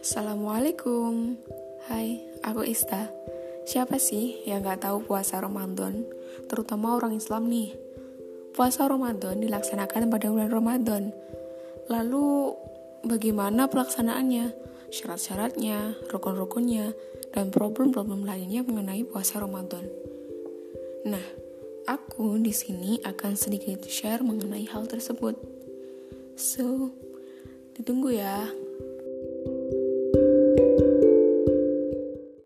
Assalamualaikum. Hai, aku Ista. Siapa sih yang gak tahu puasa Ramadan? Terutama orang Islam nih. Puasa Ramadan dilaksanakan pada bulan Ramadan. Lalu bagaimana pelaksanaannya? Syarat-syaratnya, rukun-rukunnya, dan problem-problem lainnya mengenai puasa Ramadan. Nah, aku di sini akan sedikit share mengenai hal tersebut. So, ditunggu ya.